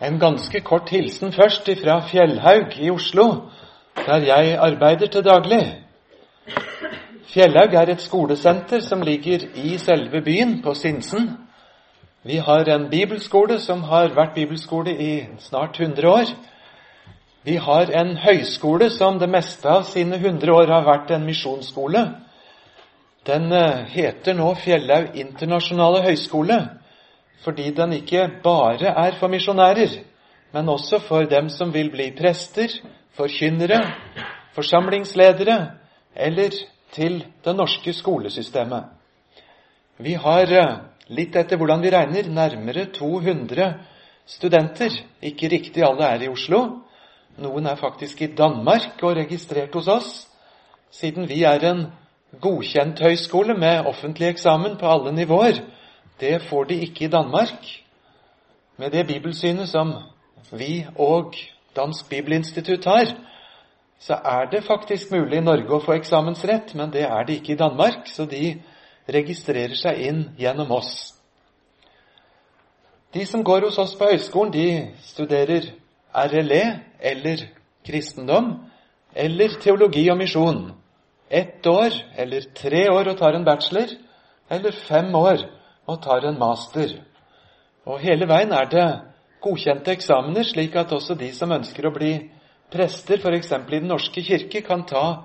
En ganske kort hilsen først fra Fjellhaug i Oslo, der jeg arbeider til daglig. Fjellhaug er et skolesenter som ligger i selve byen, på Sinsen. Vi har en bibelskole som har vært bibelskole i snart 100 år. Vi har en høyskole som det meste av sine 100 år har vært en misjonsskole. Den eh, heter nå Fjellhaug internasjonale høyskole fordi den ikke bare er for misjonærer, men også for dem som vil bli prester, forkynnere, forsamlingsledere eller til det norske skolesystemet. Vi har, eh, litt etter hvordan vi regner, nærmere 200 studenter. Ikke riktig alle er i Oslo. Noen er faktisk i Danmark og registrert hos oss, siden vi er en godkjent høyskole med offentlig eksamen på alle nivåer. Det får de ikke i Danmark. Med det bibelsynet som vi og Dansk Bibelinstitutt har, så er det faktisk mulig i Norge å få eksamensrett, men det er det ikke i Danmark, så de registrerer seg inn gjennom oss. De som går hos oss på høyskolen, de studerer RLE eller kristendom eller teologi og misjon. Ett år eller tre år og tar en bachelor, eller fem år og tar en master. Og hele veien er det godkjente eksamener, slik at også de som ønsker å bli prester, f.eks. i Den norske kirke, kan ta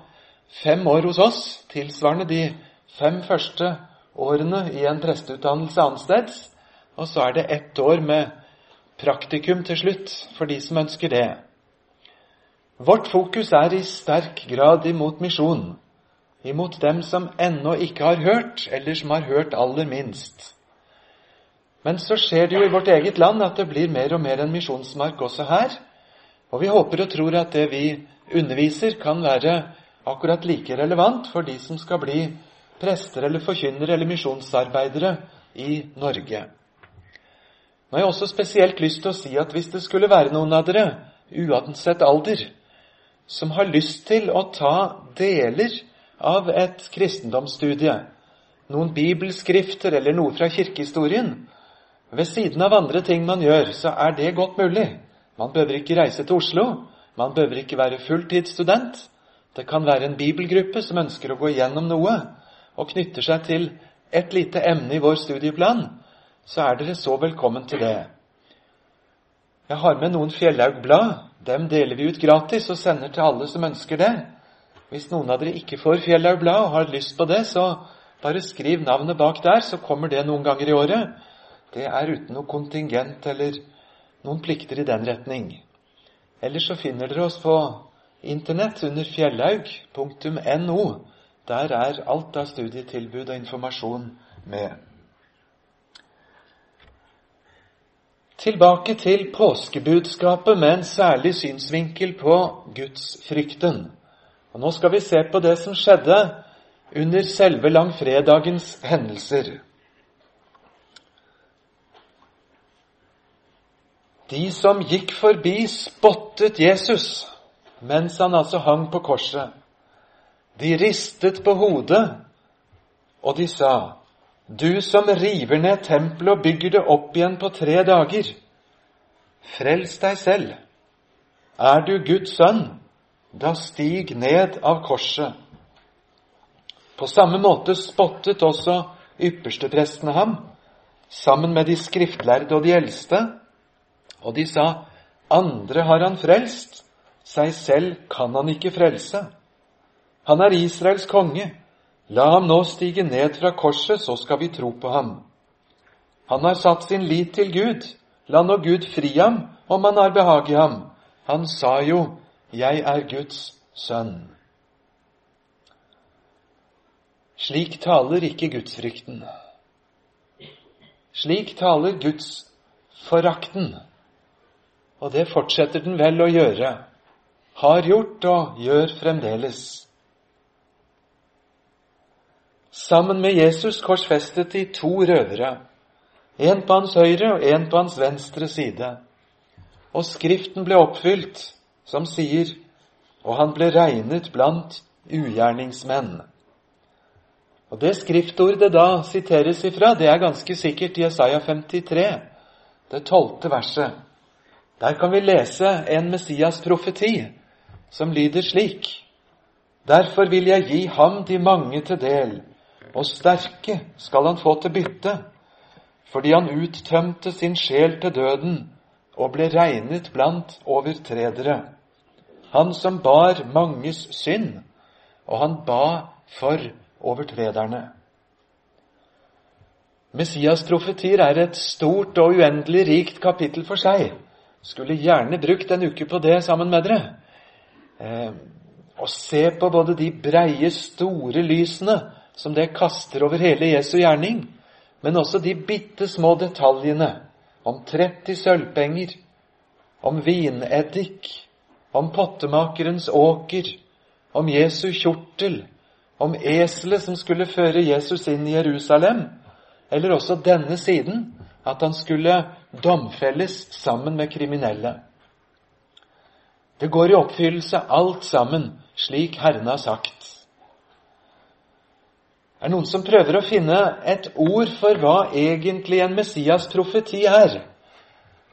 fem år hos oss, tilsvarende de fem første årene i en presteutdannelse annensteds. Og så er det ett år med praktikum til slutt for de som ønsker det. Vårt fokus er i sterk grad imot misjon, imot dem som ennå ikke har hørt, eller som har hørt aller minst. Men så skjer det jo i vårt eget land at det blir mer og mer en misjonsmark også her. Og vi håper og tror at det vi underviser, kan være akkurat like relevant for de som skal bli prester eller forkynnere eller misjonsarbeidere i Norge. Nå har jeg også spesielt lyst til å si at hvis det skulle være noen av dere, uansett alder, som har lyst til å ta deler av et kristendomsstudie, noen bibelskrifter eller noe fra kirkehistorien, ved siden av andre ting man gjør, så er det godt mulig. Man behøver ikke reise til Oslo. Man behøver ikke være fulltidsstudent. Det kan være en bibelgruppe som ønsker å gå igjennom noe, og knytter seg til et lite emne i vår studieplan, så er dere så velkommen til det. Jeg har med noen Fjellhaug-blad. Dem deler vi ut gratis og sender til alle som ønsker det. Hvis noen av dere ikke får Fjellhaug-blad og har lyst på det, så bare skriv navnet bak der, så kommer det noen ganger i året. Det er uten noe kontingent eller noen plikter i den retning. Ellers så finner dere oss på Internett under fjellaug.no. Der er alt av studietilbud og informasjon med. Tilbake til påskebudskapet med en særlig synsvinkel på gudsfrykten. Og Nå skal vi se på det som skjedde under selve langfredagens hendelser. De som gikk forbi, spottet Jesus mens han altså hang på korset. De ristet på hodet, og de sa, Du som river ned tempelet og bygger det opp igjen på tre dager, frels deg selv. Er du Guds sønn, da stig ned av korset. På samme måte spottet også yppersteprestene ham, sammen med de skriftlærde og de eldste, og de sa, andre har han frelst, seg selv kan han ikke frelse. Han er Israels konge. La ham nå stige ned fra korset, så skal vi tro på ham. Han har satt sin lit til Gud. La nå Gud fri ham om han har behag i ham. Han sa jo, Jeg er Guds sønn. Slik taler ikke gudsfrykten. Slik taler gudsforakten. Og det fortsetter den vel å gjøre. Har gjort og gjør fremdeles. Sammen med Jesus korsfestet de to røvere. En på hans høyre og en på hans venstre side. Og Skriften ble oppfylt, som sier, og han ble regnet blant ugjerningsmenn. Og Det skriftordet da siteres ifra, det er ganske sikkert Jesaja 53, det tolvte verset. Der kan vi lese en Messias-profeti som lyder slik. Derfor vil jeg gi ham de mange til del, og sterke skal han få til bytte, fordi han uttømte sin sjel til døden og ble regnet blant overtredere. Han som bar manges synd, og han ba for overtrederne. Messias' profetier er et stort og uendelig rikt kapittel for seg. Skulle gjerne brukt en uke på det sammen med dere. Eh, og se på både de breie, store lysene som det kaster over hele Jesu gjerning, men også de bitte små detaljene om 30 sølvpenger, om vineddik, om pottemakerens åker, om Jesu kjortel, om eselet som skulle føre Jesus inn i Jerusalem, eller også denne siden, at han skulle domfelles sammen med kriminelle. Det går i oppfyllelse alt sammen, slik Herren har sagt. Er det noen som prøver å finne et ord for hva egentlig en Messias profeti er?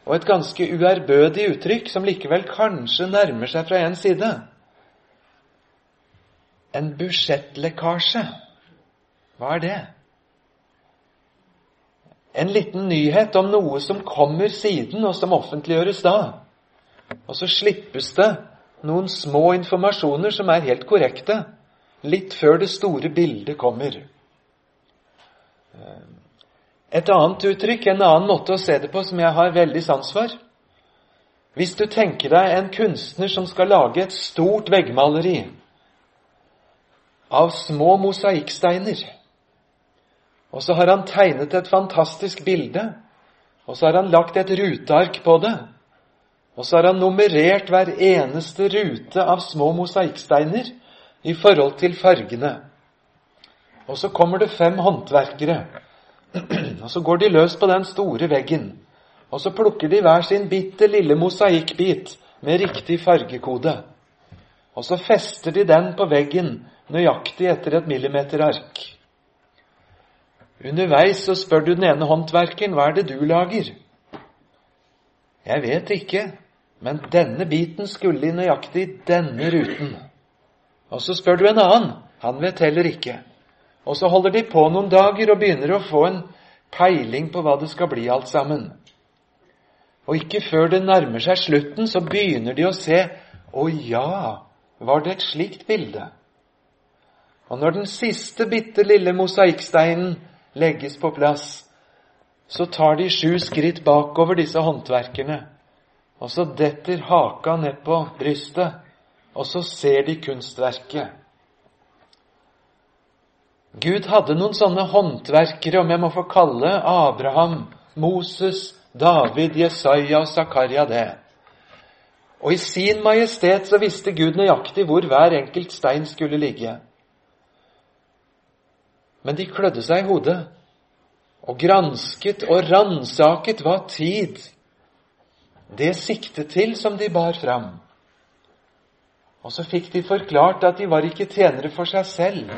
Og et ganske uærbødig uttrykk som likevel kanskje nærmer seg fra en side. En budsjettlekkasje. Hva er det? En liten nyhet om noe som kommer siden, og som offentliggjøres da. Og så slippes det noen små informasjoner som er helt korrekte, litt før det store bildet kommer. Et annet uttrykk, en annen måte å se det på, som jeg har veldig sans for Hvis du tenker deg en kunstner som skal lage et stort veggmaleri av små mosaikksteiner og så har han tegnet et fantastisk bilde. Og så har han lagt et ruteark på det. Og så har han nummerert hver eneste rute av små mosaikksteiner i forhold til fargene. Og så kommer det fem håndverkere. Og så går de løs på den store veggen. Og så plukker de hver sin bitte lille mosaikkbit med riktig fargekode. Og så fester de den på veggen nøyaktig etter et millimeterark. Underveis så spør du den ene håndverkeren hva er det du lager. Jeg vet ikke, men denne biten skulle i nøyaktig denne ruten. Og så spør du en annen. Han vet heller ikke. Og så holder de på noen dager og begynner å få en peiling på hva det skal bli alt sammen. Og ikke før det nærmer seg slutten, så begynner de å se Å ja, var det et slikt bilde? Og når den siste bitte lille mosaikksteinen legges på plass, så tar de sju skritt bakover, disse håndverkerne. Og så detter haka ned på brystet, og så ser de kunstverket. Gud hadde noen sånne håndverkere, om jeg må få kalle Abraham, Moses, David, Jesaja og Zakaria det. Og i sin majestet så visste Gud nøyaktig hvor hver enkelt stein skulle ligge. Men de klødde seg i hodet og gransket og ransaket hva tid det siktet til som de bar fram. Og så fikk de forklart at de var ikke tjenere for seg selv,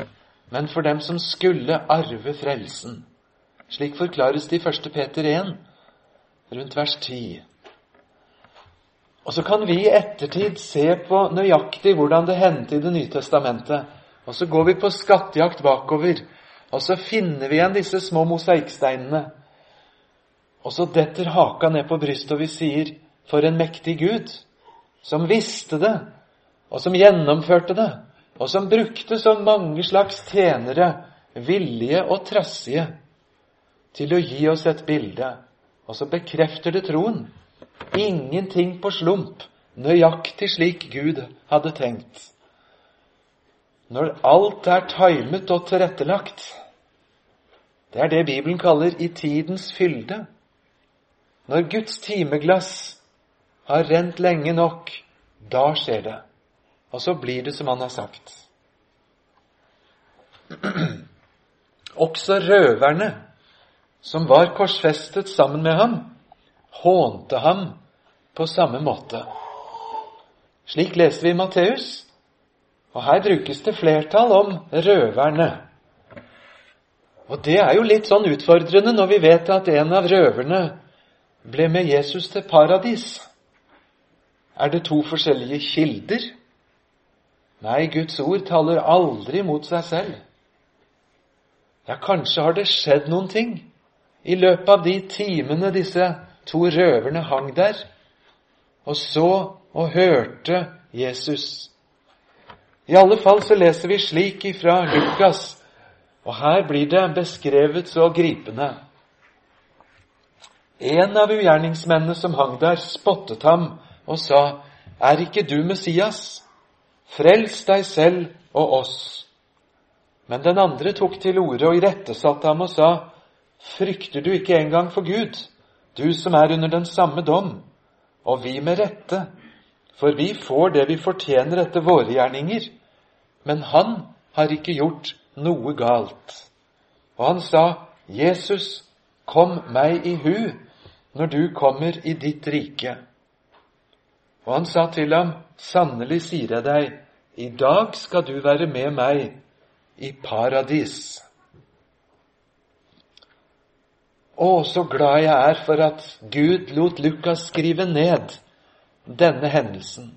men for dem som skulle arve frelsen. Slik forklares det i 1. Peter 1, rundt vers 10. Og så kan vi i ettertid se på nøyaktig hvordan det hendte i Det nye testamentet. Og så går vi på skattejakt bakover og så finner vi igjen disse små mosaikksteinene. Og så detter haka ned på brystet, og vi sier, for en mektig Gud, som visste det, og som gjennomførte det, og som brukte så mange slags tjenere, villige og trassige, til å gi oss et bilde. Og så bekrefter det troen. Ingenting på slump, nøyaktig slik Gud hadde tenkt. Når alt er timet og tilrettelagt. Det er det Bibelen kaller 'i tidens fylde'. Når Guds timeglass har rent lenge nok, da skjer det. Og så blir det som han har sagt. Også røverne, som var korsfestet sammen med ham, hånte ham på samme måte. Slik leser vi i Matteus. Og her brukes det flertall om røverne. Og det er jo litt sånn utfordrende når vi vet at en av røverne ble med Jesus til paradis. Er det to forskjellige kilder? Nei, Guds ord taler aldri mot seg selv. Ja, kanskje har det skjedd noen ting i løpet av de timene disse to røverne hang der og så og hørte Jesus. I alle fall så leser vi slik ifra Lukas, og her blir det beskrevet så gripende. En av ugjerningsmennene som hang der, spottet ham og sa, Er ikke du Messias? Frels deg selv og oss. Men den andre tok til orde og irettesatte ham og sa, Frykter du ikke engang for Gud, du som er under den samme dom, og vi med rette, for vi får det vi fortjener etter våre gjerninger, men han har ikke gjort noe galt. Og han sa, Jesus, kom meg i hu når du kommer i ditt rike. Og han sa til ham, sannelig sier jeg deg, i dag skal du være med meg i paradis. Å, så glad jeg er for at Gud lot Lukas skrive ned denne hendelsen.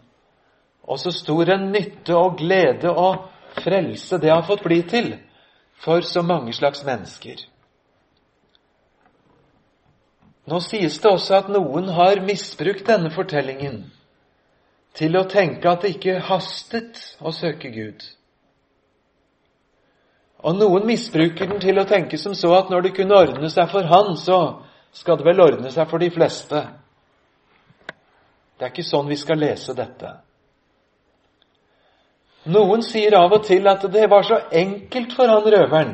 Og så stor en nytte og glede og frelse det har fått bli til for så mange slags mennesker. Nå sies det også at noen har misbrukt denne fortellingen til å tenke at det ikke hastet å søke Gud. Og noen misbruker den til å tenke som så at når det kunne ordne seg for han, så skal det vel ordne seg for de fleste. Det er ikke sånn vi skal lese dette. Noen sier av og til at det var så enkelt for han røveren.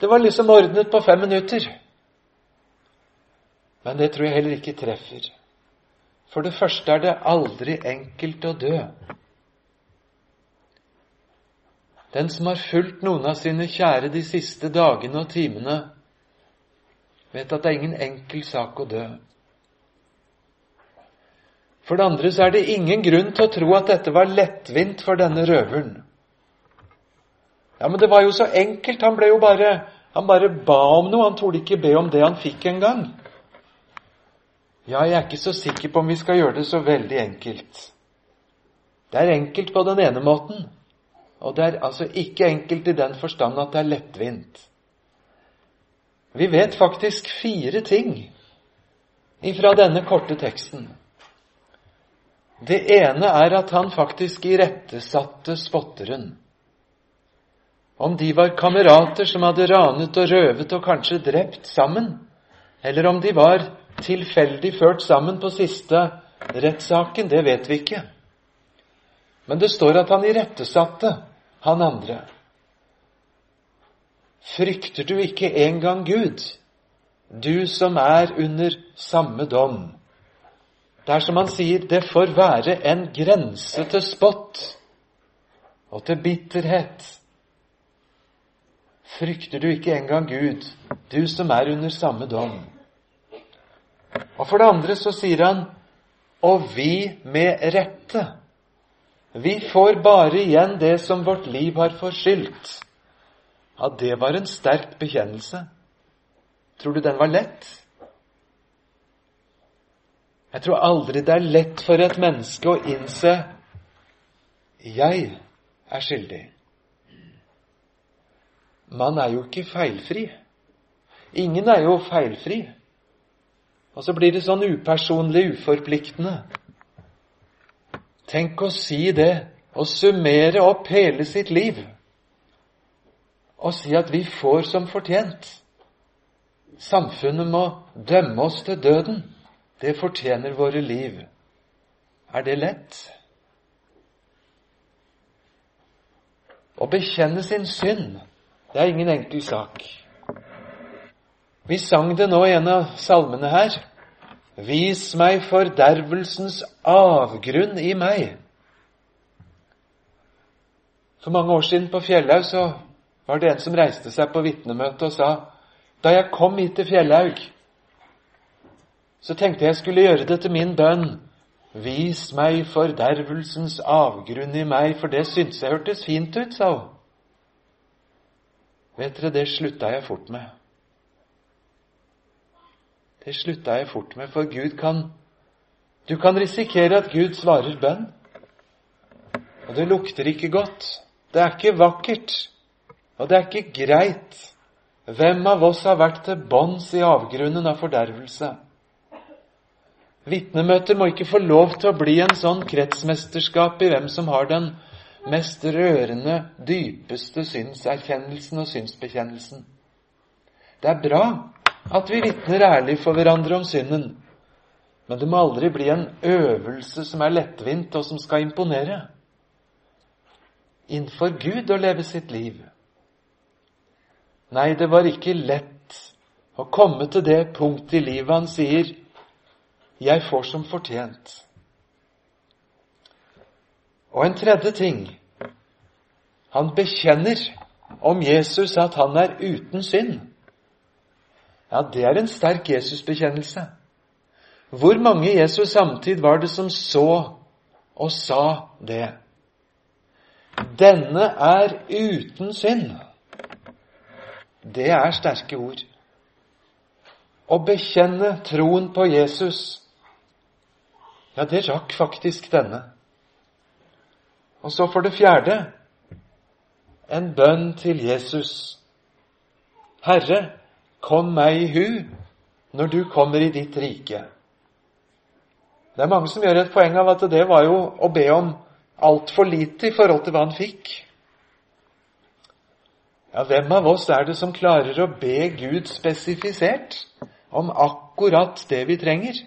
Det var liksom ordnet på fem minutter. Men det tror jeg heller ikke treffer. For det første er det aldri enkelt å dø. Den som har fulgt noen av sine kjære de siste dagene og timene, vet at det er ingen enkel sak å dø. For det andre så er det ingen grunn til å tro at dette var lettvint for denne røveren. Ja, men det var jo så enkelt. Han ble jo bare Han bare ba om noe. Han torde ikke be om det han fikk engang. Ja, jeg er ikke så sikker på om vi skal gjøre det så veldig enkelt. Det er enkelt på den ene måten, og det er altså ikke enkelt i den forstand at det er lettvint. Vi vet faktisk fire ting ifra denne korte teksten. Det ene er at han faktisk irettesatte spotteren. Om de var kamerater som hadde ranet og røvet og kanskje drept sammen, eller om de var tilfeldig ført sammen på siste rettssaken, det vet vi ikke. Men det står at han irettesatte han andre. Frykter du ikke engang Gud, du som er under samme dom? Det er som han sier, det får være en grense til spott og til bitterhet. Frykter du ikke engang Gud, du som er under samme dom? Og for det andre så sier han og vi med rette. Vi får bare igjen det som vårt liv har forskyldt. Ja, det var en sterk bekjennelse. Tror du den var lett? Jeg tror aldri det er lett for et menneske å innse jeg er skyldig. Man er jo ikke feilfri. Ingen er jo feilfri. Og så blir det sånn upersonlig, uforpliktende. Tenk å si det, og summere opp hele sitt liv. Og si at vi får som fortjent. Samfunnet må dømme oss til døden. Det fortjener våre liv. Er det lett? Å bekjenne sin synd, det er ingen enkel sak. Vi sang det nå i en av salmene her. Vis meg fordervelsens avgrunn i meg. For mange år siden på Fjellhaug så var det en som reiste seg på vitnemøtet og sa da jeg kom hit til Fjellhaug, så tenkte jeg skulle gjøre det til min bønn. Vis meg fordervelsens avgrunn i meg, for det syntes jeg hørtes fint ut, sa hun. Vet dere, det slutta jeg fort med. Det slutta jeg fort med, for Gud kan Du kan risikere at Gud svarer bønn. Og det lukter ikke godt. Det er ikke vakkert. Og det er ikke greit. Hvem av oss har vært til bånns i avgrunnen av fordervelse? Vitnemøter må ikke få lov til å bli en sånn kretsmesterskap i hvem som har den mest rørende, dypeste synserkjennelsen og synsbekjennelsen. Det er bra at vi vitner ærlig for hverandre om synden, men det må aldri bli en øvelse som er lettvint, og som skal imponere. Innenfor Gud å leve sitt liv. Nei, det var ikke lett å komme til det punktet i livet han sier 'Jeg får som fortjent'. Og en tredje ting Han bekjenner om Jesus at han er uten synd. Ja, det er en sterk Jesusbekjennelse. Hvor mange Jesus samtid var det som så og sa det? Denne er uten synd. Det er sterke ord. Å bekjenne troen på Jesus ja, det rakk faktisk denne. Og så for det fjerde en bønn til Jesus. Herre, kom meg i hu når du kommer i ditt rike. Det er mange som gjør et poeng av at det var jo å be om altfor lite i forhold til hva han fikk. Ja, hvem av oss er det som klarer å be Gud spesifisert om akkurat det vi trenger?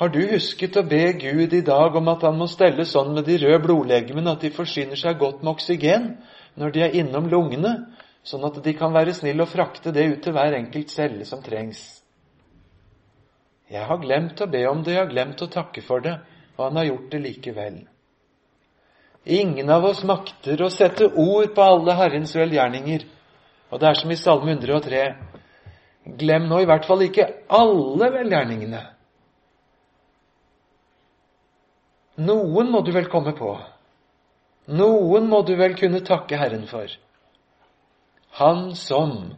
Har du husket å be Gud i dag om at han må stelle sånn med de røde blodlegemene at de forsyner seg godt med oksygen når de er innom lungene, sånn at de kan være snille og frakte det ut til hver enkelt celle som trengs? Jeg har glemt å be om det, jeg har glemt å takke for det, og han har gjort det likevel. Ingen av oss makter å sette ord på alle Herrens velgjerninger. Og det er som i Salme 103. Glem nå i hvert fall ikke alle velgjerningene. Noen må du vel komme på. Noen må du vel kunne takke Herren for. Han som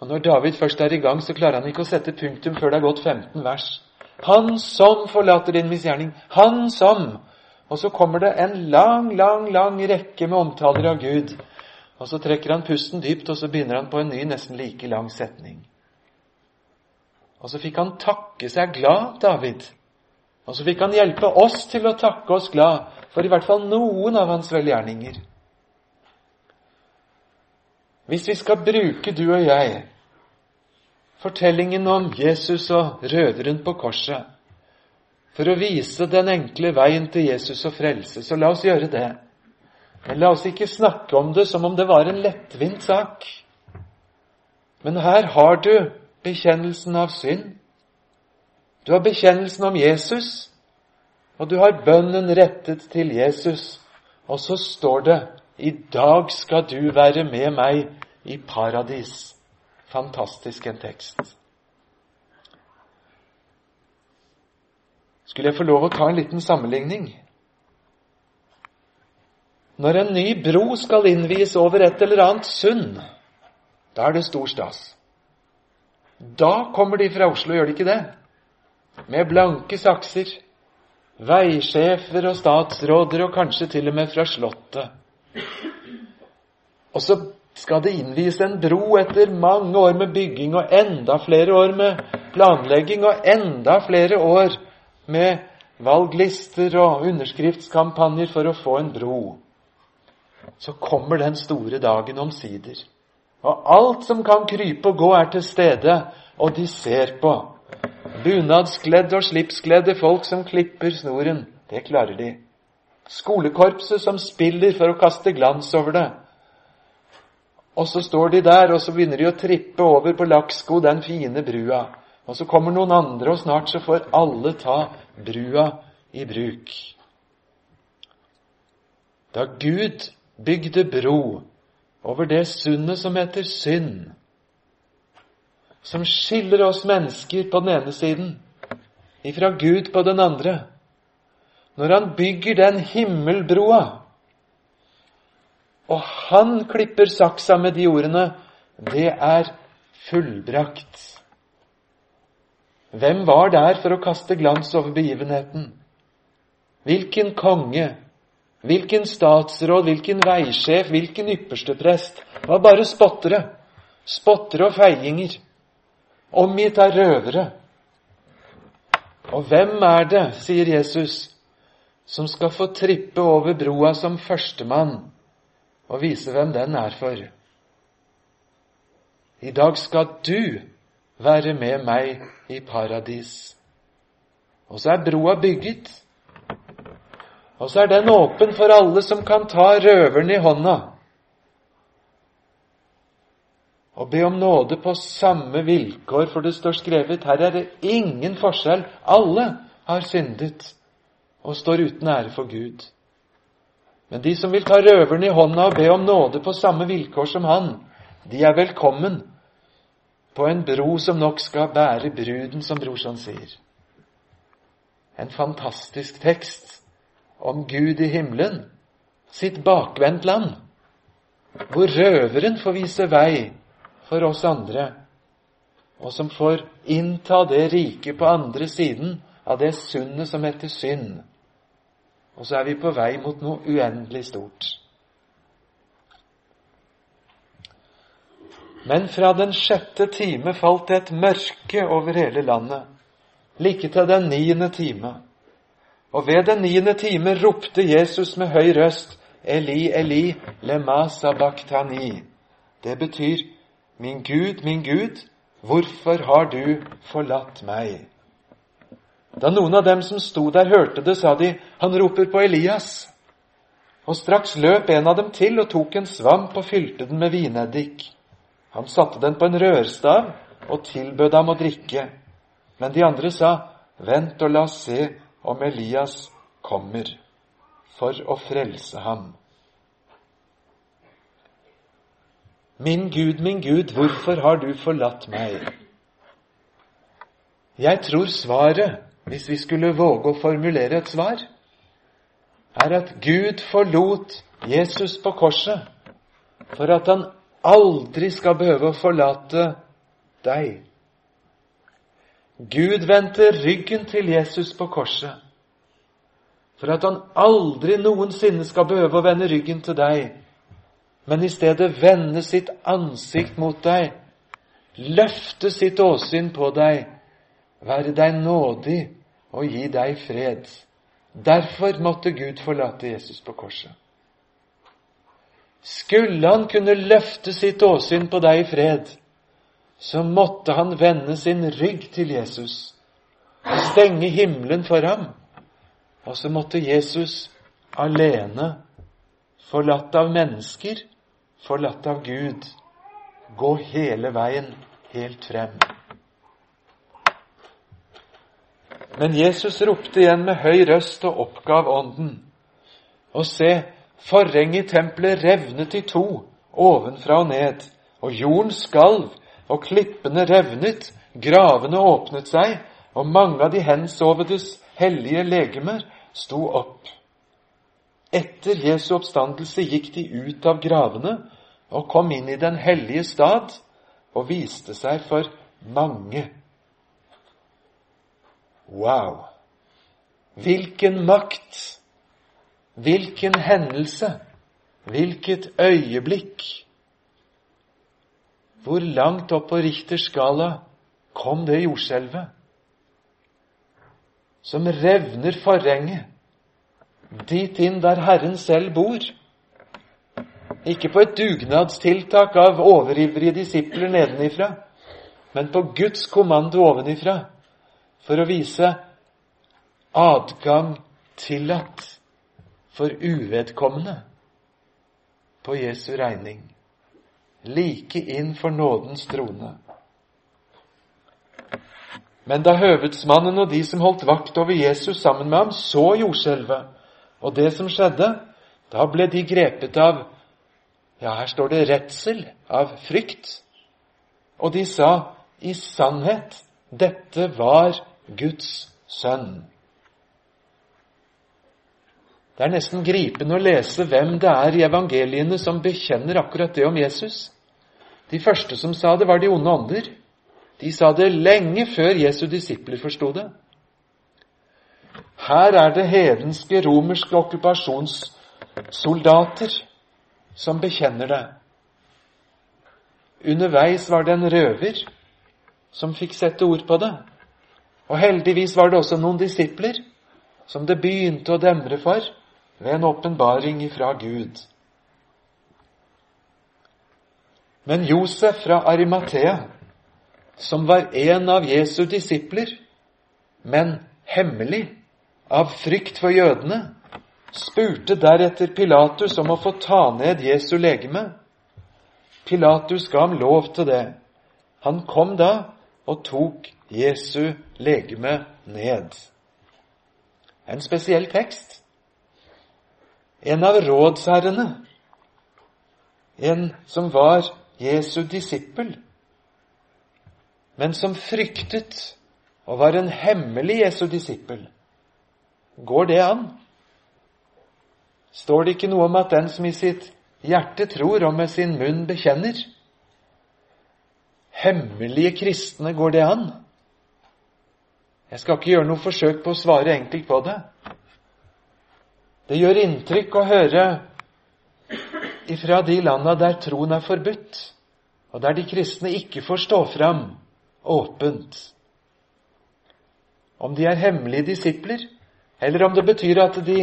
Og når David først er i gang, så klarer han ikke å sette punktum før det er gått 15 vers. Han som forlater din misgjerning. Han som Og så kommer det en lang, lang, lang rekke med omtaler av Gud. Og så trekker han pusten dypt, og så begynner han på en ny, nesten like lang setning. Og så fikk han takke seg glad, David, og så fikk han hjelpe oss til å takke oss glad for i hvert fall noen av hans velgjerninger. Hvis vi skal bruke, du og jeg, fortellingen om Jesus og røveren på korset for å vise den enkle veien til Jesus og frelse, så la oss gjøre det. Men la oss ikke snakke om det som om det var en lettvint sak. Men her har du bekjennelsen av synd. Du har bekjennelsen om Jesus, og du har bønnen rettet til Jesus. Og så står det i dag skal du være med meg i paradis. Fantastisk en tekst. Skulle jeg få lov å ta en liten sammenligning? Når en ny bro skal innvies over et eller annet sund, da er det stor stas. Da kommer de fra Oslo, gjør de ikke det? Med blanke sakser, veisjefer og statsråder, og kanskje til og med fra Slottet. Og så skal det innvies en bro etter mange år med bygging og enda flere år med planlegging og enda flere år med valglister og underskriftskampanjer for å få en bro. Så kommer den store dagen omsider. Og alt som kan krype og gå, er til stede, og de ser på. Bunadskledde og slipskledde folk som klipper snoren. Det klarer de. Skolekorpset som spiller for å kaste glans over det. Og så står de der, og så begynner de å trippe over på Laksko, den fine brua. Og så kommer noen andre, og snart så får alle ta brua i bruk. Da Gud bygde bro over det sundet som heter synd, som skiller oss mennesker på den ene siden ifra Gud på den andre. Når han bygger den himmelbroa, og han klipper saksa med de ordene, det er fullbrakt. Hvem var der for å kaste glans over begivenheten? Hvilken konge, hvilken statsråd, hvilken veisjef, hvilken yppersteprest? Det var bare spottere. Spottere og feiinger. Omgitt av røvere. Og hvem er det, sier Jesus, som skal få trippe over broa som førstemann og vise hvem den er for? I dag skal du være med meg i paradis. Og så er broa bygget. Og så er den åpen for alle som kan ta røveren i hånda og be om nåde på samme vilkår, for det står skrevet her er det ingen forskjell. Alle har syndet og står uten ære for Gud. Men de som vil ta røveren i hånda og be om nåde på samme vilkår som han, de er velkommen på en bro som nok skal bære bruden, som brorsan sier. En fantastisk tekst om Gud i himmelen, sitt bakvendt land, hvor røveren får vise vei for oss andre, og som får innta det riket på andre siden av det sundet som heter synd. Og så er vi på vei mot noe uendelig stort. Men fra den sjette time falt det et mørke over hele landet, like til den niende time. Og ved den niende time ropte Jesus med høy røst, Eli, Eli, lema sabachthani. Det betyr, Min Gud, min Gud, hvorfor har du forlatt meg? Da noen av dem som sto der, hørte det, sa de, han roper på Elias. Og straks løp en av dem til og tok en svamp og fylte den med vineddik. Han satte den på en rørstav og tilbød ham å drikke. Men de andre sa, vent og la oss se om Elias kommer for å frelse ham. Min Gud, min Gud, hvorfor har du forlatt meg? Jeg tror svaret, hvis vi skulle våge å formulere et svar, er at Gud forlot Jesus på korset for at han aldri skal behøve å forlate deg. Gud vendte ryggen til Jesus på korset for at han aldri noensinne skal behøve å vende ryggen til deg men i stedet vende sitt ansikt mot deg, løfte sitt åsyn på deg, være deg nådig og gi deg fred. Derfor måtte Gud forlate Jesus på korset. Skulle han kunne løfte sitt åsyn på deg i fred, så måtte han vende sin rygg til Jesus og stenge himmelen for ham. Og så måtte Jesus alene, forlatt av mennesker, forlatt av Gud, gå hele veien helt frem. Men Jesus ropte igjen med høy røst og oppgav ånden. Og se, forhenget i tempelet revnet i to, ovenfra og ned, og jorden skalv, og klippene revnet, gravene åpnet seg, og mange av de hensovedes hellige legemer sto opp. Etter Jesu oppstandelse gikk de ut av gravene og kom inn i den hellige stad og viste seg for mange. Wow! Hvilken makt! Hvilken hendelse! Hvilket øyeblikk! Hvor langt opp på Richters skala kom det jordskjelvet? Som revner forhenget, dit inn der Herren selv bor. Ikke på et dugnadstiltak av overivrige disipler nedenifra, men på Guds kommando ovenifra, for å vise adgang tillatt for uvedkommende på Jesu regning. Like inn for nådens trone. Men da høvedsmannen og de som holdt vakt over Jesus sammen med ham, så jordskjelvet og det som skjedde, da ble de grepet av ja, her står det redsel av frykt. Og de sa i sannhet dette var Guds sønn. Det er nesten gripende å lese hvem det er i evangeliene som bekjenner akkurat det om Jesus. De første som sa det, var de onde ånder. De sa det lenge før Jesu disipler forsto det. Her er det hedenske romerske okkupasjonssoldater som bekjenner det. Underveis var det en røver som fikk sette ord på det. Og heldigvis var det også noen disipler som det begynte å demre for ved en åpenbaring ifra Gud. Men Josef fra Arimathea, som var en av Jesu disipler, men hemmelig, av frykt for jødene, spurte deretter Pilatus om å få ta ned Jesu legeme. Pilatus ga ham lov til det. Han kom da og tok Jesu legeme ned. En spesiell tekst. En av rådsherrene, en som var Jesu disippel, men som fryktet og var en hemmelig Jesu disippel. Går det an? Står det ikke noe om at den som i sitt hjerte tror og med sin munn bekjenner? Hemmelige kristne, går det an? Jeg skal ikke gjøre noe forsøk på å svare enkelt på det. Det gjør inntrykk å høre ifra de landa der troen er forbudt, og der de kristne ikke får stå fram åpent. Om de er hemmelige disipler, eller om det betyr at de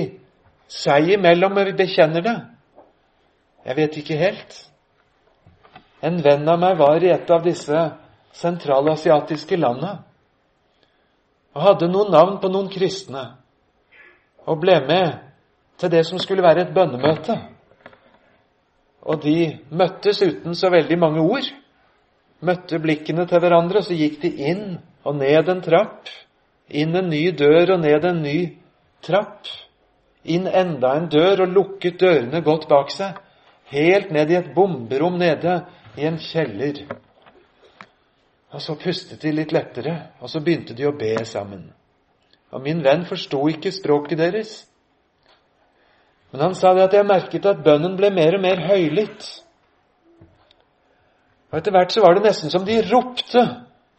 seg imellom bekjenner det. Jeg vet ikke helt. En venn av meg var i et av disse sentralasiatiske landene og hadde noen navn på noen kristne og ble med til det som skulle være et bønnemøte. Og de møttes uten så veldig mange ord. Møtte blikkene til hverandre, og så gikk de inn og ned en trapp. Inn en ny dør og ned en ny trapp. Inn enda en dør og lukket dørene godt bak seg. Helt ned i et bomberom nede i en kjeller. Og så pustet de litt lettere, og så begynte de å be sammen. Og min venn forsto ikke språket deres. Men han sa det at jeg merket at bønnen ble mer og mer høylytt. Og etter hvert så var det nesten som de ropte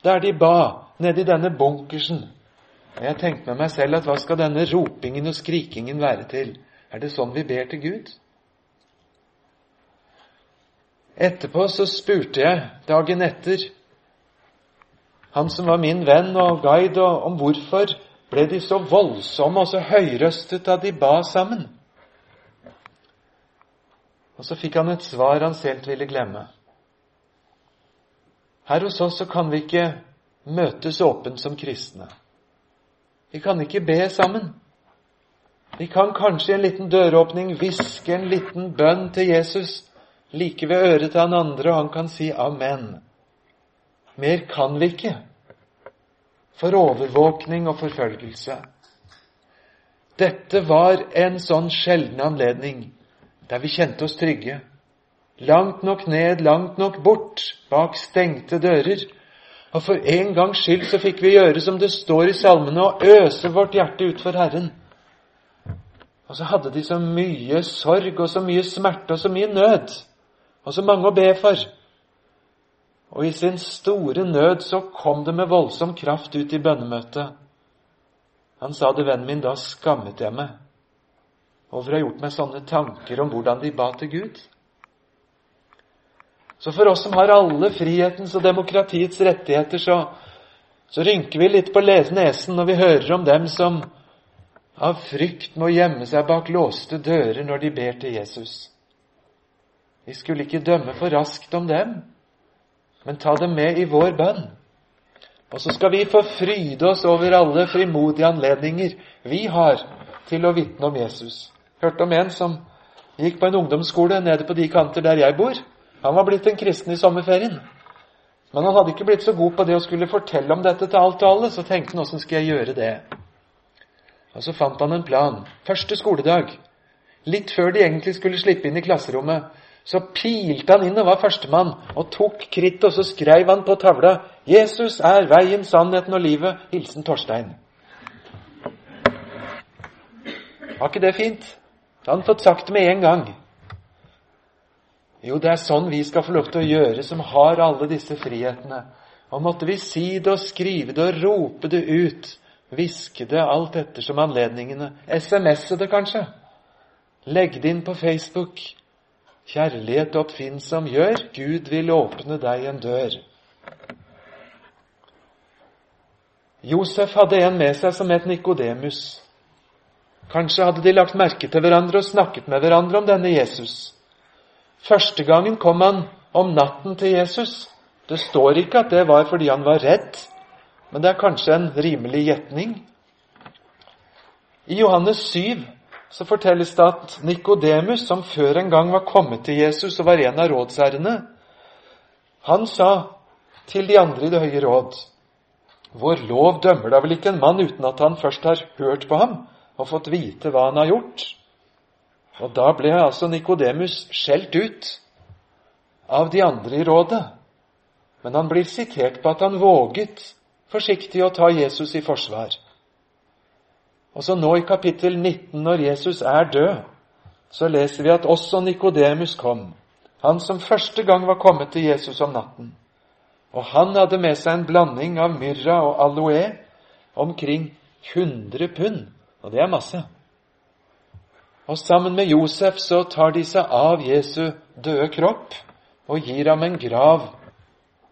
der de ba, nede i denne bunkersen. Og jeg tenkte med meg selv at hva skal denne ropingen og skrikingen være til? Er det sånn vi ber til Gud? Etterpå så spurte jeg dagen etter han som var min venn og guide, og om hvorfor ble de så voldsomme og så høyrøstet da de ba sammen. Og så fikk han et svar han selv ville glemme. Her hos oss så kan vi ikke møtes åpent som kristne. Vi kan ikke be sammen. Vi kan kanskje i en liten døråpning hviske en liten bønn til Jesus like ved øret til han andre, og han kan si amen. Mer kan vi ikke for overvåkning og forfølgelse. Dette var en sånn sjelden anledning der vi kjente oss trygge. Langt nok ned, langt nok bort, bak stengte dører. Og for en gangs skyld så fikk vi gjøre som det står i salmene, og øse vårt hjerte ut for Herren. Og så hadde de så mye sorg og så mye smerte og så mye nød, og så mange å be for. Og i sin store nød så kom det med voldsom kraft ut i bønnemøtet. Han sa det, vennen min, da skammet jeg meg over å ha gjort meg sånne tanker om hvordan de ba til Gud. Så for oss som har alle frihetens og demokratiets rettigheter, så, så rynker vi litt på nesen når vi hører om dem som av frykt må gjemme seg bak låste dører når de ber til Jesus. Vi skulle ikke dømme for raskt om dem men ta dem med i vår bønn. Og så skal vi få fryde oss over alle frimodige anledninger vi har til å vitne om Jesus. Hørte om en som gikk på en ungdomsskole nede på de kanter der jeg bor. Han var blitt en kristen i sommerferien. Men han hadde ikke blitt så god på det å skulle fortelle om dette til alt og alle, så tenkte han åssen skal jeg gjøre det? Og så fant han en plan. Første skoledag, litt før de egentlig skulle slippe inn i klasserommet, så pilte han inn og var førstemann, og tok krittet, og så skrev han på tavla 'Jesus er veien, sannheten og livet. Hilsen Torstein'. Var ikke det fint? Da hadde han fått sagt det med en gang. Jo, det er sånn vi skal få lov til å gjøre, som har alle disse frihetene. Og måtte vi si det og skrive det og rope det ut, hviske det alt ettersom anledningene, SMS-e det kanskje, legge det inn på Facebook. Kjærlighet oppfinnsom gjør, Gud vil åpne deg en dør. Josef hadde en med seg som het Nikodemus. Kanskje hadde de lagt merke til hverandre og snakket med hverandre om denne Jesus. Første gangen kom han om natten til Jesus. Det står ikke at det var fordi han var redd, men det er kanskje en rimelig gjetning. I Johannes 7 så fortelles det at Nikodemus, som før en gang var kommet til Jesus og var en av rådsherrene, han sa til de andre i Det høye råd vår lov dømmer da vel ikke en mann uten at han først har hørt på ham og fått vite hva han har gjort? Og da ble altså Nikodemus skjelt ut av de andre i rådet. Men han blir sitert på at han våget forsiktig å ta Jesus i forsvar. Og så nå i kapittel 19, når Jesus er død, så leser vi at også Nikodemus kom, han som første gang var kommet til Jesus om natten. Og han hadde med seg en blanding av myrra og aloe, omkring 100 pund. Og det er masse. Og sammen med Josef så tar de seg av Jesu døde kropp og gir ham en grav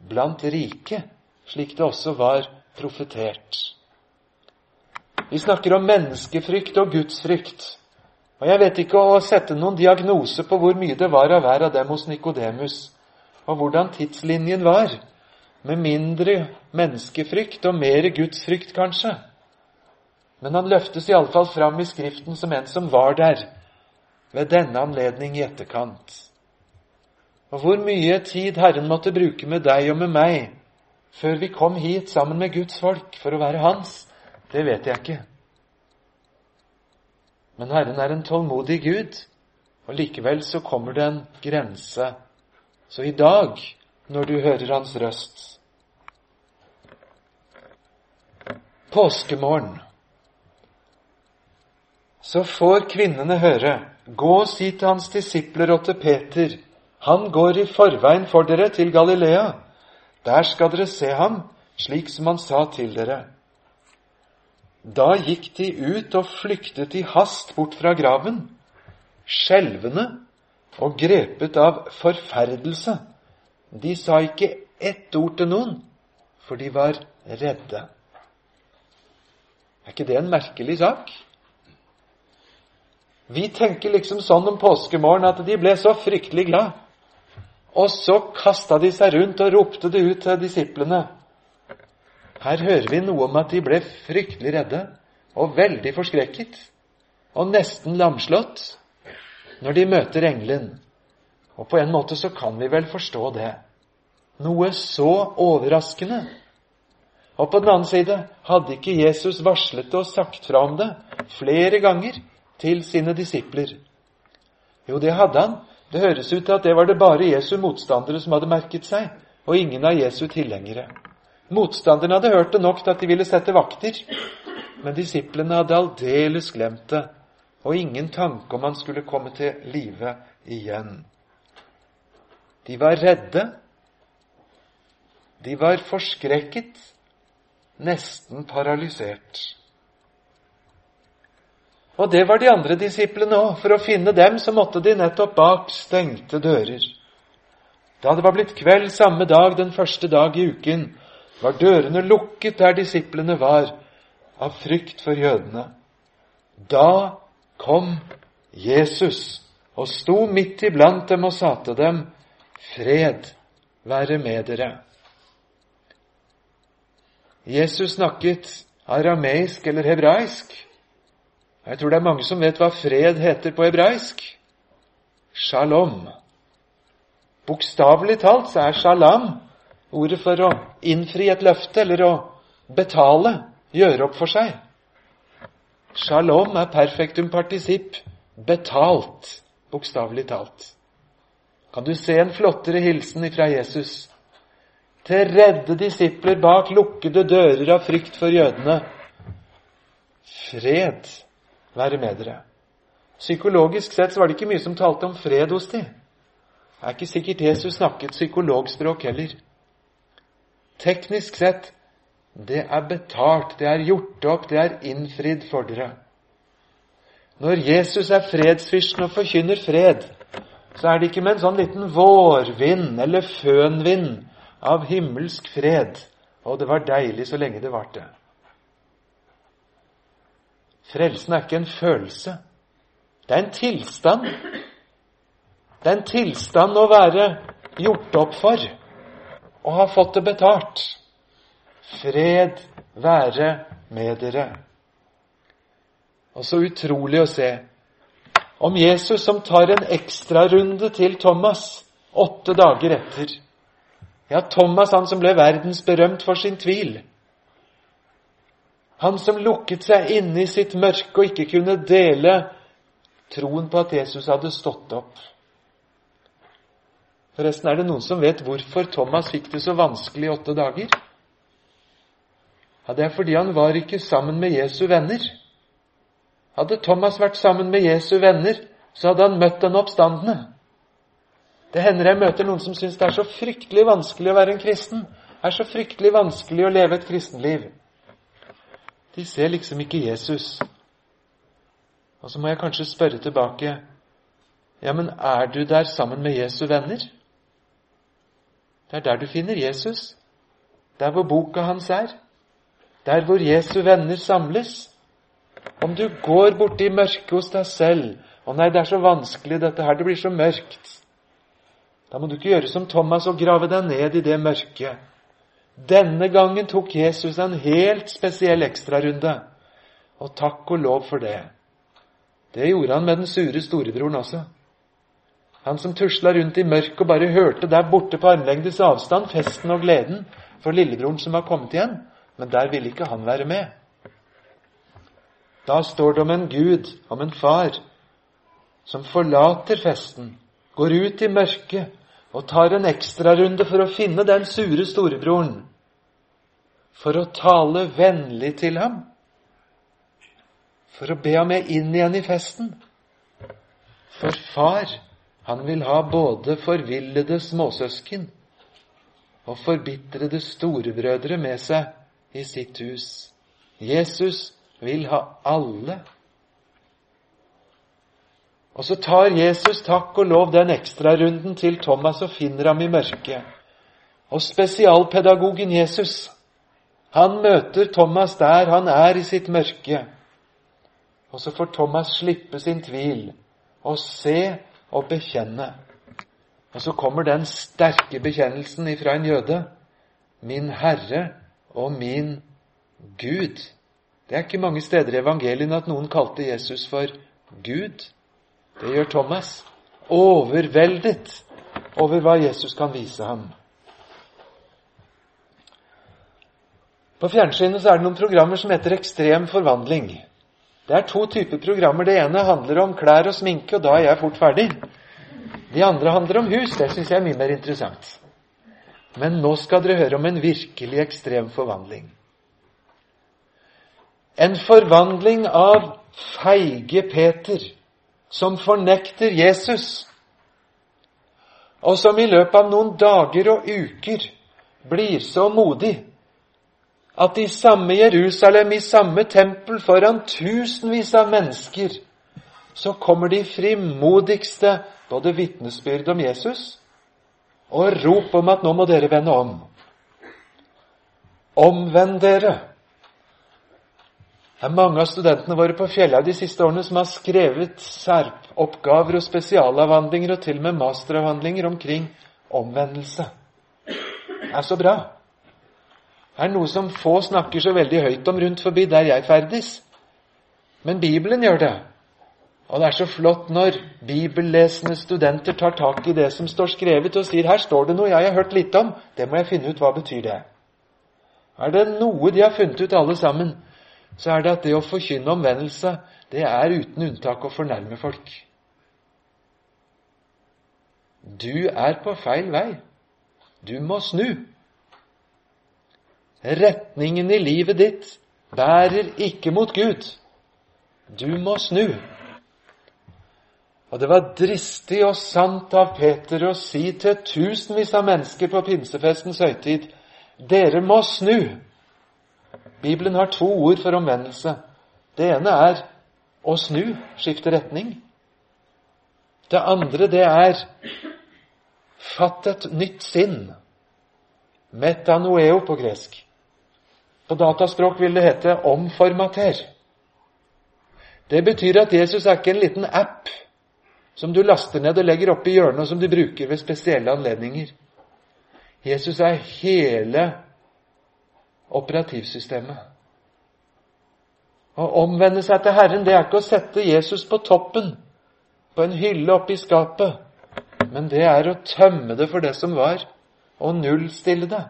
blant rike, slik det også var profetert. Vi snakker om menneskefrykt og gudsfrykt. Og Jeg vet ikke å sette noen diagnose på hvor mye det var av hver av dem hos Nikodemus, og hvordan tidslinjen var med mindre menneskefrykt og mer gudsfrykt, kanskje. Men han løftes iallfall fram i Skriften som en som var der ved denne anledning i etterkant. Og hvor mye tid Herren måtte bruke med deg og med meg før vi kom hit sammen med Guds folk for å være Hans, det vet jeg ikke. Men Herren er en tålmodig Gud, og likevel så kommer det en grense. Så i dag, når du hører Hans røst, påskemorgen, så får kvinnene høre Gå og si til hans disipler og til Peter, han går i forveien for dere til Galilea. Der skal dere se ham, slik som han sa til dere. Da gikk de ut og flyktet i hast bort fra graven, skjelvende og grepet av forferdelse. De sa ikke ett ord til noen, for de var redde. Er ikke det en merkelig sak? Vi tenker liksom sånn om påskemorgen at de ble så fryktelig glad. Og så kasta de seg rundt og ropte det ut til disiplene. Her hører vi noe om at de ble fryktelig redde og veldig forskrekket og nesten lamslått når de møter engelen. Og på en måte så kan vi vel forstå det. Noe så overraskende og på den annen side, hadde ikke Jesus varslet det og sagt fra om det flere ganger til sine disipler? Jo, det hadde han. Det høres ut til at det var det bare Jesu motstandere som hadde merket seg, og ingen av Jesu tilhengere. Motstanderne hadde hørt det nok til at de ville sette vakter, men disiplene hadde aldeles glemt det, og ingen tanke om han skulle komme til live igjen. De var redde. De var forskrekket nesten paralysert. Og det var de andre disiplene òg. For å finne dem så måtte de nettopp bak stengte dører. Da det var blitt kveld samme dag, den første dag i uken, var dørene lukket der disiplene var, av frykt for jødene. Da kom Jesus og sto midt iblant dem og sa til dem, Fred være med dere. Jesus snakket arameisk eller hebraisk. Jeg tror det er mange som vet hva fred heter på hebraisk. Shalom. Bokstavelig talt så er shalom ordet for å innfri et løfte eller å betale, gjøre opp for seg. Shalom er perfektum partisipp betalt, bokstavelig talt. Kan du se en flottere hilsen ifra Jesus til redde disipler bak lukkede dører av frykt for jødene. Fred være med dere. Psykologisk sett så var det ikke mye som talte om fred hos dem. Det er ikke sikkert Jesus snakket psykologspråk heller. teknisk sett, det er betalt, det er gjort opp, det er innfridd for dere. Når Jesus er fredsfyrsten og forkynner fred, så er det ikke med en sånn liten vårvind eller fønvind av himmelsk fred. Og det var deilig så lenge det varte. Frelsen er ikke en følelse. Det er en tilstand. Det er en tilstand å være gjort opp for og ha fått det betalt. Fred være med dere. Og så utrolig å se om Jesus som tar en ekstrarunde til Thomas åtte dager etter. Ja, Thomas, han som ble verdensberømt for sin tvil. Han som lukket seg inne i sitt mørke og ikke kunne dele troen på at Jesus hadde stått opp. Forresten, er det noen som vet hvorfor Thomas fikk det så vanskelig i åtte dager? Ja, Det er fordi han var ikke sammen med Jesu venner. Hadde Thomas vært sammen med Jesu venner, så hadde han møtt den oppstandende. Det hender jeg møter noen som syns det er så fryktelig vanskelig å være en kristen. Det er så fryktelig vanskelig å leve et kristenliv. De ser liksom ikke Jesus. Og så må jeg kanskje spørre tilbake Ja, men er du der sammen med Jesu venner? Det er der du finner Jesus. Der hvor boka hans er. Der hvor Jesu venner samles. Om du går borti mørket hos deg selv Å nei, det er så vanskelig, dette her. Det blir så mørkt. Da må du ikke gjøre som Thomas og grave deg ned i det mørket. Denne gangen tok Jesus en helt spesiell ekstrarunde. Og takk og lov for det. Det gjorde han med den sure storebroren også. Han som tusla rundt i mørket og bare hørte der borte på armlengdes avstand festen og gleden for lillebroren som var kommet igjen. Men der ville ikke han være med. Da står det om en Gud, om en far, som forlater festen, går ut i mørket og tar en ekstrarunde for å finne den sure storebroren, for å tale vennlig til ham, for å be ham med inn igjen i festen. For far han vil ha både forvillede småsøsken og forbitrede storebrødre med seg i sitt hus. Jesus vil ha alle. Og så tar Jesus takk og lov den ekstrarunden til Thomas og finner ham i mørket. Og spesialpedagogen Jesus, han møter Thomas der han er i sitt mørke. Og så får Thomas slippe sin tvil og se og bekjenne. Og så kommer den sterke bekjennelsen ifra en jøde. Min Herre og min Gud. Det er ikke mange steder i evangeliene at noen kalte Jesus for Gud. Det gjør Thomas. Overveldet over hva Jesus kan vise ham. På fjernsynet så er det noen programmer som heter Ekstrem forvandling. Det er to typer programmer. Det ene handler om klær og sminke, og da er jeg fort ferdig. De andre handler om hus. Det syns jeg er mye mer interessant. Men nå skal dere høre om en virkelig ekstrem forvandling. En forvandling av feige Peter, som fornekter Jesus, og som i løpet av noen dager og uker blir så modig at i samme Jerusalem, i samme tempel, foran tusenvis av mennesker, så kommer de frimodigste både vitnesbyrd om Jesus og rop om at nå må dere vende om. Omvend dere! Det er mange av studentene våre på Fjellhaug de siste årene som har skrevet særoppgaver og spesialavhandlinger og til og med masteravhandlinger omkring omvendelse. Det er så bra Det er noe som få snakker så veldig høyt om rundt forbi der jeg ferdes. Men Bibelen gjør det. Og det er så flott når bibellesende studenter tar tak i det som står skrevet, og sier 'her står det noe jeg har hørt litt om', det må jeg finne ut hva betyr det. Er det noe de har funnet ut alle sammen, så er det at det å forkynne omvendelse, det er uten unntak å fornærme folk. Du er på feil vei. Du må snu. Retningen i livet ditt bærer ikke mot Gud. Du må snu. Og det var dristig og sant av Peter å si til tusenvis av mennesker på pinsefestens høytid Dere må snu. Bibelen har to ord for omvendelse. Det ene er å snu, skifte retning. Det andre, det er fatt et nytt sinn. Metanoeo på gresk. På dataspråk vil det hete omformater. Det betyr at Jesus er ikke en liten app som du laster ned og legger opp i hjørnet, og som du bruker ved spesielle anledninger. Jesus er hele operativsystemet. Å omvende seg til Herren, det er ikke å sette Jesus på toppen, på en hylle oppe i skapet, men det er å tømme det for det som var, og nullstille det.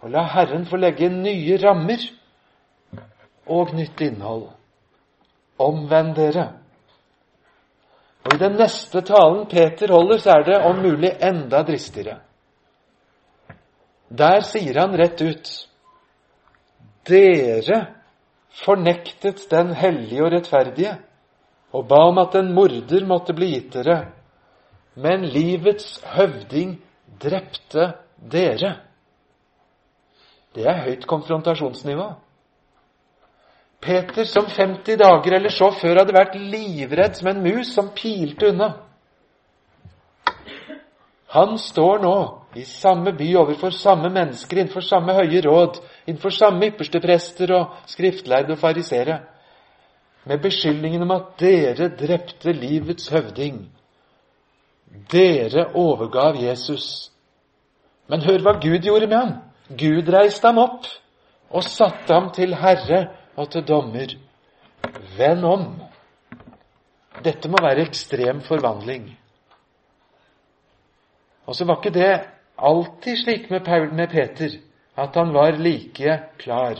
Og la Herren få legge nye rammer og nytt innhold. Omvend dere. Og I den neste talen Peter holder, så er det om mulig enda dristigere. Der sier han rett ut Dere fornektet den hellige og rettferdige og ba om at en morder måtte bli gitt dere, men livets høvding drepte dere. Det er høyt konfrontasjonsnivå. Peter, som 50 dager eller så før hadde vært livredd som en mus som pilte unna Han står nå i samme by overfor samme mennesker, innenfor samme høye råd, innenfor samme ypperste prester og skriftlærde og farisere, med beskyldningen om at dere drepte livets høvding. Dere overgav Jesus. Men hør hva Gud gjorde med ham. Gud reiste ham opp og satte ham til herre og til dommer. Vend om. Dette må være ekstrem forvandling. Og så var ikke det alltid slik med, Peter at han var like klar.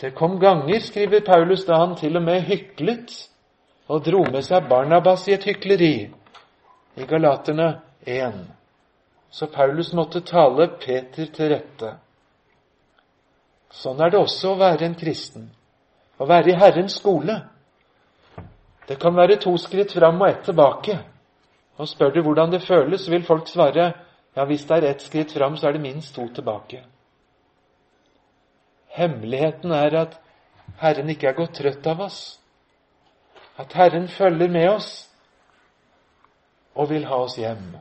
Det kom ganger, skriver Paulus, da han til og med hyklet og dro med seg Barnabas i et hykleri, i Galaterne 1. Så Paulus måtte tale Peter til rette. Sånn er det også å være en kristen, å være i Herrens skole. Det kan være to skritt fram og ett tilbake. Og spør du hvordan det føles, vil folk svare ja, hvis det er ett skritt fram, så er det minst to tilbake. Hemmeligheten er at Herren ikke er gått trøtt av oss. At Herren følger med oss og vil ha oss hjem.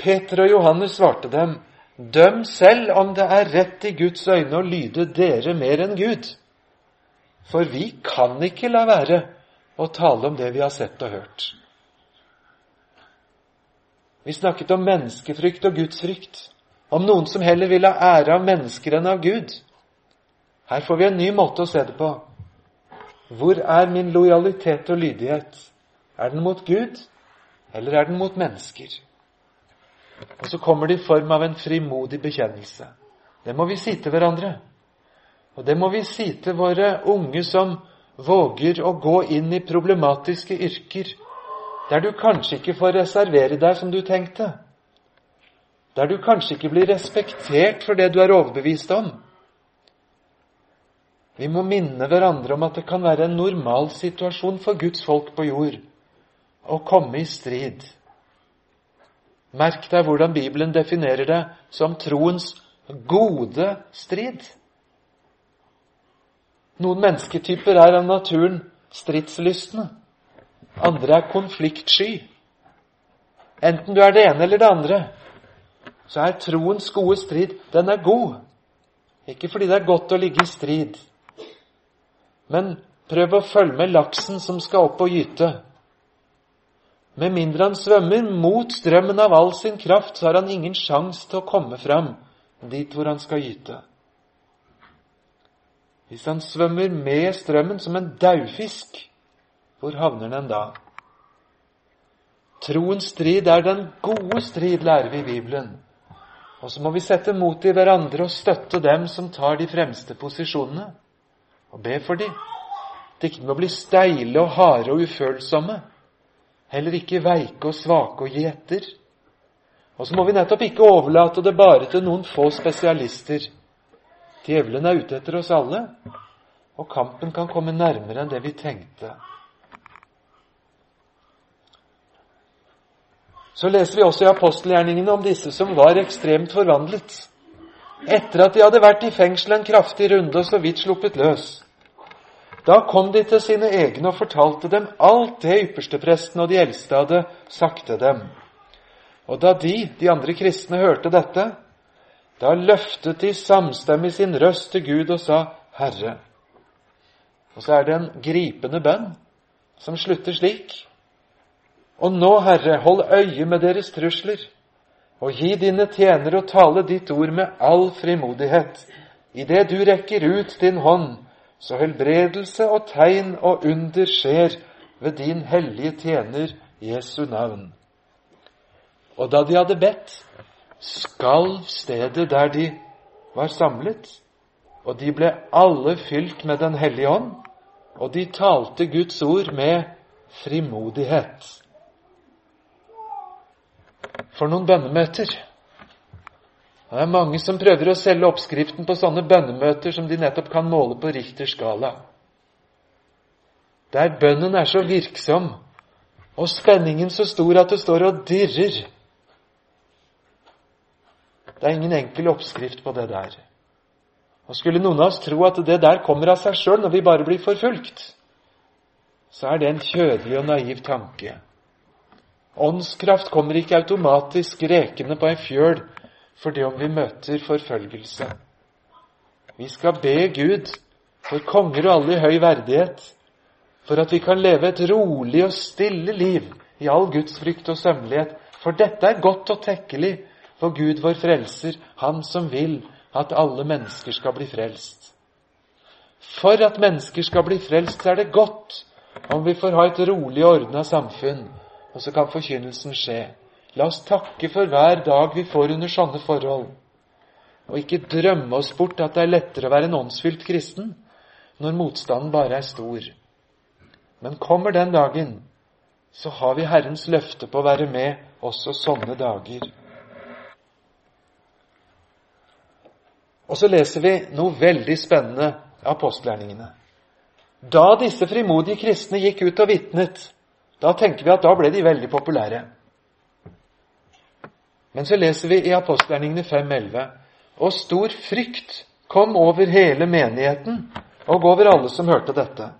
Peter og Johannes svarte dem, Døm selv om det er rett i Guds øyne å lyde dere mer enn Gud. For vi kan ikke la være å tale om det vi har sett og hørt. Vi snakket om menneskefrykt og gudsfrykt. Om noen som heller vil ha ære av mennesker enn av Gud. Her får vi en ny måte å se det på. Hvor er min lojalitet og lydighet? Er den mot Gud, eller er den mot mennesker? Og så kommer det i form av en frimodig bekjennelse. Det må vi si til hverandre. Og det må vi si til våre unge som våger å gå inn i problematiske yrker, der du kanskje ikke får reservere deg som du tenkte. Der du kanskje ikke blir respektert for det du er overbevist om. Vi må minne hverandre om at det kan være en normal situasjon for Guds folk på jord å komme i strid Merk deg hvordan Bibelen definerer det som troens gode strid. Noen mennesketyper er av naturen stridslystne. Andre er konfliktsky. Enten du er det ene eller det andre, så er troens gode strid den er god. Ikke fordi det er godt å ligge i strid, men prøv å følge med laksen som skal opp og gyte. Med mindre han svømmer mot strømmen av all sin kraft, så har han ingen sjanse til å komme fram dit hvor han skal gyte. Hvis han svømmer med strømmen som en daufisk, hvor havner den da? Troens strid er den gode strid, lærer vi i Bibelen. Og så må vi sette mot i hverandre og støtte dem som tar de fremste posisjonene, og be for dem. De ikke må bli steile og harde og ufølsomme, Heller ikke veike og svake og gi etter. Og så må vi nettopp ikke overlate det bare til noen få spesialister. Djevelen er ute etter oss alle, og kampen kan komme nærmere enn det vi tenkte. Så leser vi også i apostelgjerningene om disse som var ekstremt forvandlet. Etter at de hadde vært i fengsel en kraftig runde og så vidt sluppet løs. Da kom de til sine egne og fortalte dem alt det ypperstepresten og de eldste hadde sagt til dem. Og da de, de andre kristne, hørte dette, da løftet de samstemmig sin røst til Gud og sa, Herre. Og så er det en gripende bønn som slutter slik. Og nå, Herre, hold øye med deres trusler, og gi dine tjenere å tale ditt ord med all frimodighet, idet du rekker ut din hånd, så helbredelse og tegn og under skjer ved din hellige tjener Jesu navn. Og da de hadde bedt, skalv stedet der de var samlet, og de ble alle fylt med Den hellige ånd, og de talte Guds ord med frimodighet for noen bønnemøter. Det er mange som prøver å selge oppskriften på sånne bønnemøter som de nettopp kan måle på Richters skala. Der bønnen er så virksom og spenningen så stor at det står og dirrer. Det er ingen enkel oppskrift på det der. Og Skulle noen av oss tro at det der kommer av seg sjøl når vi bare blir forfulgt, så er det en kjødelig og naiv tanke. Åndskraft kommer ikke automatisk rekende på ei fjøl fordi om vi møter forfølgelse. Vi skal be Gud for konger og alle i høy verdighet, for at vi kan leve et rolig og stille liv i all Guds frykt og sømmelighet. For dette er godt og tekkelig for Gud vår frelser, Han som vil at alle mennesker skal bli frelst. For at mennesker skal bli frelst, så er det godt om vi får ha et rolig og ordna samfunn og så kan forkynnelsen skje. La oss takke for hver dag vi får under sånne forhold, og ikke drømme oss bort at det er lettere å være en åndsfylt kristen når motstanden bare er stor. Men kommer den dagen, så har vi Herrens løfte på å være med også sånne dager. Og så leser vi noe veldig spennende av apostelgjerningene. Da disse frimodige kristne gikk ut og vitnet, da tenker vi at da ble de veldig populære. Men så leser vi i apostelgjerningene 5.11.: Og stor frykt kom over hele menigheten og over alle som hørte dette.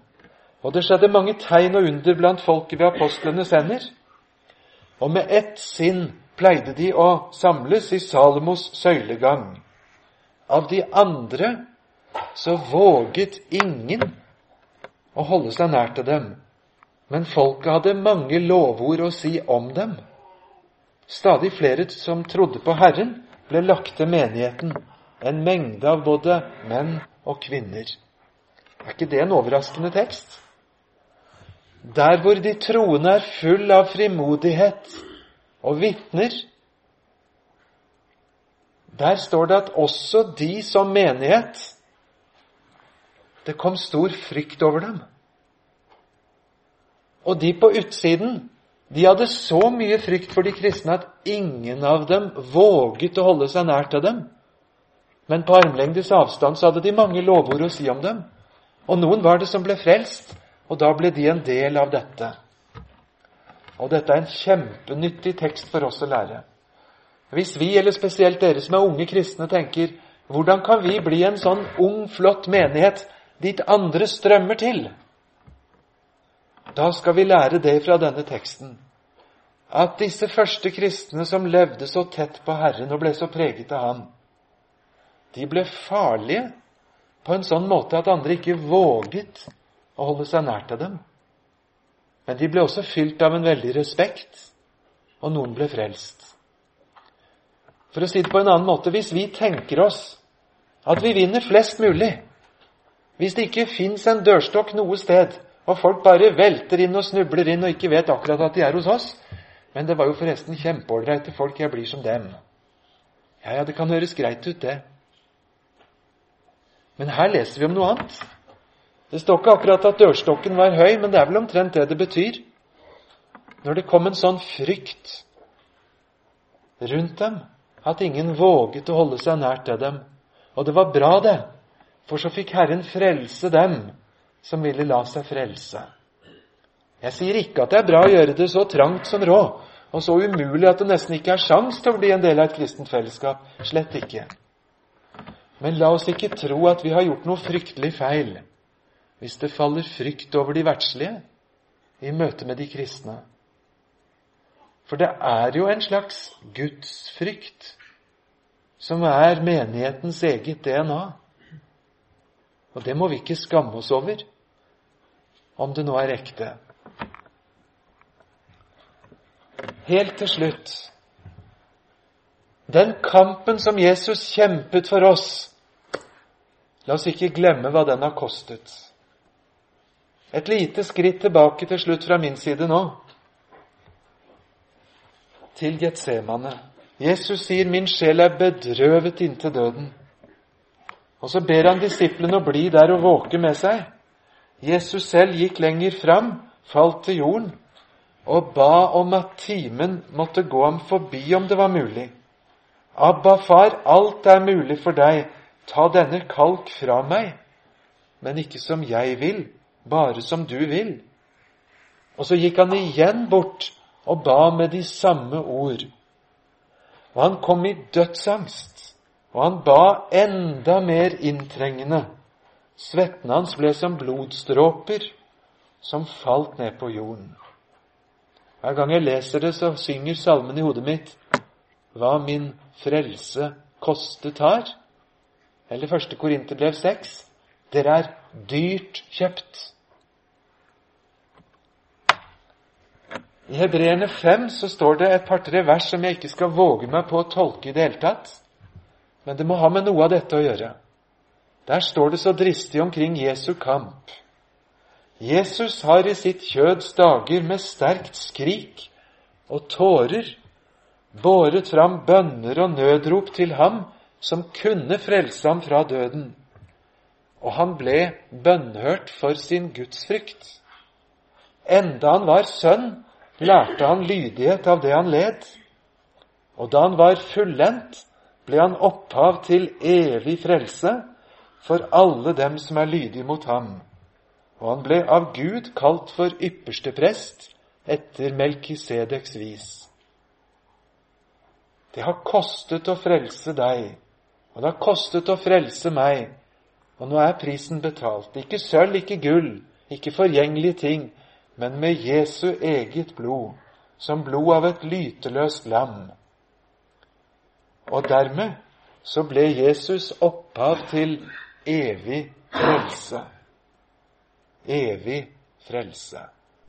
Og det skjedde mange tegn og under blant folket ved apostlenes hender. Og med ett sinn pleide de å samles i Salomos søylegang. Av de andre så våget ingen å holde seg nær til dem, men folket hadde mange lovord å si om dem. Stadig flere som trodde på Herren, ble lagt til menigheten, en mengde av både menn og kvinner. Er ikke det en overraskende tekst? Der hvor de troende er full av frimodighet og vitner, der står det at også de som menighet Det kom stor frykt over dem. Og de på utsiden de hadde så mye frykt for de kristne at ingen av dem våget å holde seg nær til dem. Men på armlengdes avstand så hadde de mange lovord å si om dem. Og noen var det som ble frelst, og da ble de en del av dette. Og dette er en kjempenyttig tekst for oss å lære. Hvis vi, eller spesielt dere som er unge kristne, tenker hvordan kan vi bli en sånn ung, flott menighet dit andre strømmer til? Da skal vi lære det fra denne teksten. At disse første kristne som levde så tett på Herren og ble så preget av Ham, de ble farlige på en sånn måte at andre ikke våget å holde seg nær til dem. Men de ble også fylt av en veldig respekt, og noen ble frelst. For å si det på en annen måte hvis vi tenker oss at vi vinner flest mulig, hvis det ikke fins en dørstokk noe sted og folk bare velter inn og snubler inn og ikke vet akkurat at de er hos oss. Men det var jo forresten kjempeålreite folk. Jeg blir som dem. Ja, ja, det kan høres greit ut, det. Men her leser vi om noe annet. Det står ikke akkurat at dørstokken var høy, men det er vel omtrent det det betyr. Når det kom en sånn frykt rundt dem at ingen våget å holde seg nær til dem. Og det var bra, det, for så fikk Herren frelse dem som ville la seg frelse. Jeg sier ikke at det er bra å gjøre det så trangt som råd, og så umulig at det nesten ikke er sjans til å bli en del av et kristent fellesskap. Slett ikke. Men la oss ikke tro at vi har gjort noe fryktelig feil hvis det faller frykt over de verdslige i møte med de kristne. For det er jo en slags gudsfrykt som er menighetens eget DNA. Og det må vi ikke skamme oss over, om det nå er ekte. Helt til slutt Den kampen som Jesus kjempet for oss, la oss ikke glemme hva den har kostet. Et lite skritt tilbake til slutt fra min side nå. Til Getsemane. Jesus sier 'min sjel er bedrøvet inntil døden'. Og så ber han disiplene å bli der og våke med seg. Jesus selv gikk lenger fram, falt til jorden og ba om at timen måtte gå ham forbi om det var mulig. Abba, far, alt er mulig for deg, ta denne kalk fra meg, men ikke som jeg vil, bare som du vil. Og så gikk han igjen bort og ba med de samme ord. Og han kom i dødsangst, og han ba enda mer inntrengende. Svetten hans ble som blodstråper som falt ned på jorden. Hver gang jeg leser det, så synger salmen i hodet mitt hva min frelse kostet har. Eller første Korinterbrev 6. Dere er dyrt kjøpt. I Hebreerne 5 så står det et par-tre vers som jeg ikke skal våge meg på å tolke i det hele tatt. Men det må ha med noe av dette å gjøre. Der står det så dristig omkring Jesu kamp. Jesus har i sitt kjøds dager med sterkt skrik og tårer båret fram bønner og nødrop til ham som kunne frelse ham fra døden. Og han ble bønnhørt for sin gudsfrykt. Enda han var sønn, lærte han lydighet av det han led. Og da han var fullendt, ble han opphav til evig frelse for alle dem som er lydige mot ham. Og han ble av Gud kalt for ypperste prest etter Melkisedeks vis. Det har kostet å frelse deg, og det har kostet å frelse meg. Og nå er prisen betalt. Ikke sølv, ikke gull, ikke forgjengelige ting, men med Jesu eget blod, som blod av et lyteløst lam. Og dermed så ble Jesus opphav til evig frelse. Evig frelse.